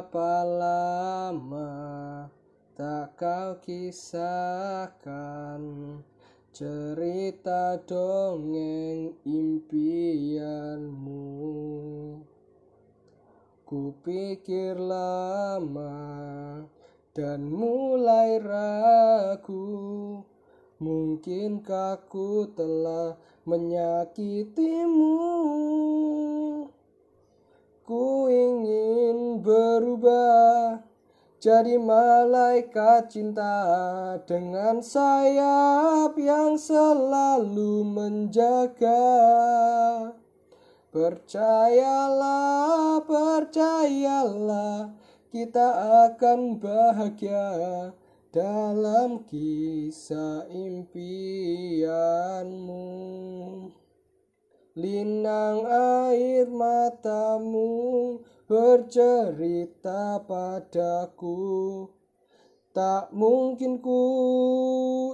Berapa lama tak kau kisahkan? Cerita dongeng impianmu. Kupikir lama dan mulai ragu. Mungkinkah ku telah menyakitimu jadi malaikat cinta dengan sayap yang selalu menjaga. Percayalah, percayalah, kita akan bahagia dalam kisah impianmu. Linang air matamu bercerita padaku. Tak mungkin ku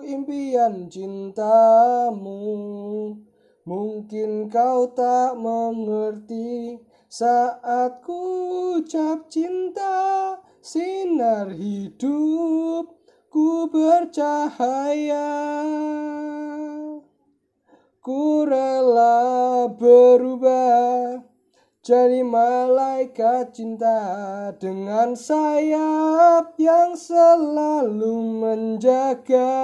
impian cintamu. Mungkin kau tak mengerti saat ku ucap cinta Sinar hidup ku bercahaya. Ku rela berubah jadi malaikat cinta dengan sayap yang selalu menjaga.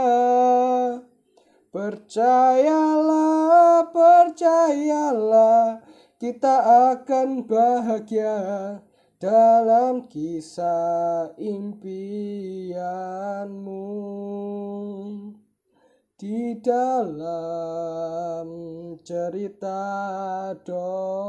Percayalah, percayalah, kita akan bahagia dalam kisah impianmu di dalam cerita dongeng.